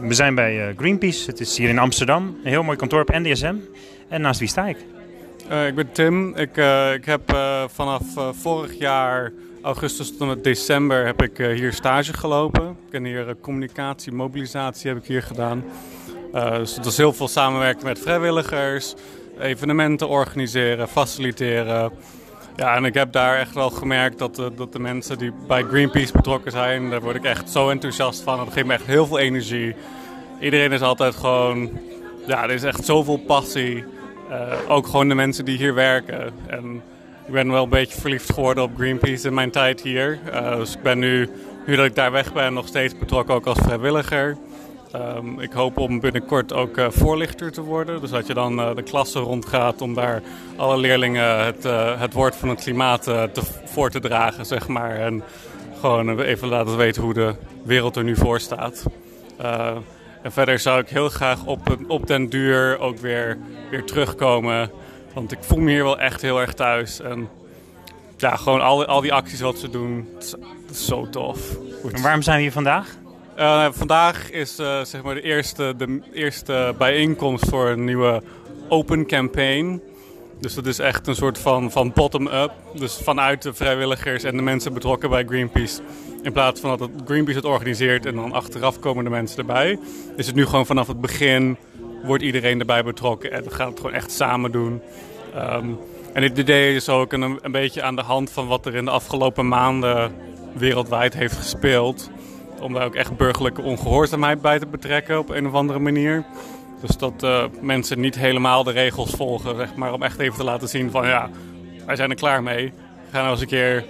We zijn bij eh, Greenpeace. Het is hier in Amsterdam. Een heel mooi kantoor op NDSM. En naast wie sta ik? Uh, ik ben Tim. Ik, uh, ik heb vanaf vorig jaar augustus tot en met december heb ik hier stage gelopen. Ik heb hier communicatie, mobilisatie heb ik hier gedaan. dus het was heel veel samenwerken met vrijwilligers, evenementen organiseren, faciliteren. Ja, en ik heb daar echt wel gemerkt dat, de, dat de mensen die bij Greenpeace betrokken zijn, daar word ik echt zo enthousiast van. Dat geeft me echt heel veel energie. Iedereen is altijd gewoon, ja, er is echt zoveel passie. Uh, ook gewoon de mensen die hier werken. En ik ben wel een beetje verliefd geworden op Greenpeace in mijn tijd hier. Uh, dus ik ben nu, nu dat ik daar weg ben, nog steeds betrokken ook als vrijwilliger. Um, ik hoop om binnenkort ook uh, voorlichter te worden. Dus dat je dan uh, de klassen rondgaat om daar alle leerlingen het, uh, het woord van het klimaat te, voor te dragen, zeg maar. En gewoon even laten weten hoe de wereld er nu voor staat. en verder zou ik heel graag op, op den duur ook weer, weer terugkomen. Want ik voel me hier wel echt heel erg thuis. En ja, gewoon al, al die acties wat ze doen, is, zo tof. En waarom zijn we hier vandaag? Uh, vandaag is uh, zeg maar de eerste, de eerste bijeenkomst voor een nieuwe Open Campaign. Dus dat is echt een soort van, van bottom-up. Dus vanuit de vrijwilligers en de mensen betrokken bij Greenpeace. In plaats van dat het Greenpeace het organiseert en dan achteraf komen de mensen erbij. Is het nu gewoon vanaf het begin wordt iedereen erbij betrokken en we gaan het gewoon echt samen doen. Um, en dit idee is ook een beetje aan de hand van wat er in de afgelopen maanden wereldwijd heeft gespeeld om daar ook echt burgerlijke ongehoorzaamheid bij te betrekken op een of andere manier. Dus dat uh, mensen niet helemaal de regels volgen, zeg maar, om echt even te laten zien van ja, wij zijn er klaar mee. Ga nou eens een keer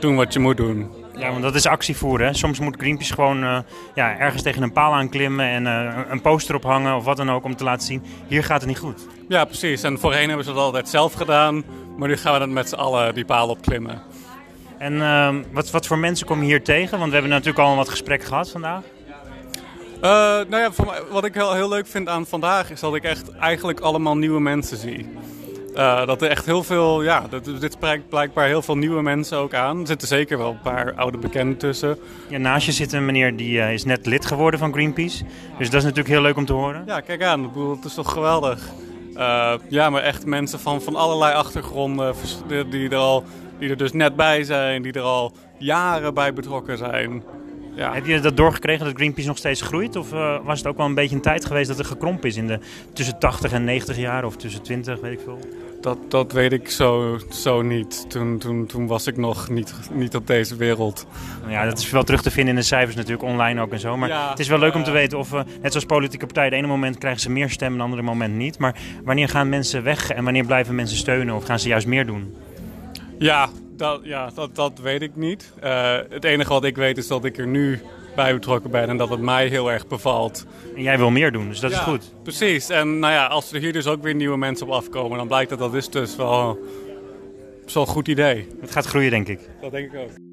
doen wat je moet doen. Ja, want dat is actie voeren. Hè? Soms moet Greenpeace gewoon uh, ja, ergens tegen een paal aanklimmen en uh, een poster ophangen of wat dan ook om te laten zien, hier gaat het niet goed. Ja, precies. En voorheen hebben ze dat altijd zelf gedaan, maar nu gaan we dan met z'n allen die paal opklimmen. En uh, wat, wat voor mensen kom je hier tegen? Want we hebben natuurlijk al wat gesprek gehad vandaag. Uh, nou ja, wat ik heel, heel leuk vind aan vandaag is dat ik echt eigenlijk allemaal nieuwe mensen zie. Uh, dat er echt heel veel, ja, dat, dit spreekt blijkbaar heel veel nieuwe mensen ook aan. Er zitten zeker wel een paar oude bekenden tussen. Ja, naast je zit een meneer die uh, is net lid geworden van Greenpeace. Dus dat is natuurlijk heel leuk om te horen. Ja, kijk aan. Ik bedoel, het is toch geweldig. Uh, ja, maar echt mensen van, van allerlei achtergronden die er al die er dus net bij zijn, die er al jaren bij betrokken zijn. Ja. Heb je dat doorgekregen dat Greenpeace nog steeds groeit? Of uh, was het ook wel een beetje een tijd geweest dat er gekrompen is in de tussen 80 en 90 jaar of tussen 20, weet ik veel? Dat, dat weet ik zo, zo niet. Toen, toen, toen was ik nog niet, niet op deze wereld. Ja, dat is wel terug te vinden in de cijfers natuurlijk, online ook en zo. Maar ja, het is wel leuk om te weten of, uh, net zoals politieke partijen, de ene moment krijgen ze meer stemmen, het andere moment niet. Maar wanneer gaan mensen weg en wanneer blijven mensen steunen of gaan ze juist meer doen? Ja, dat, ja dat, dat weet ik niet. Uh, het enige wat ik weet is dat ik er nu bij betrokken ben en dat het mij heel erg bevalt. En jij wil meer doen, dus dat ja, is goed. Precies. En nou ja, als er hier dus ook weer nieuwe mensen op afkomen, dan blijkt dat dat is dus wel zo'n goed idee. Het gaat groeien, denk ik. Dat denk ik ook.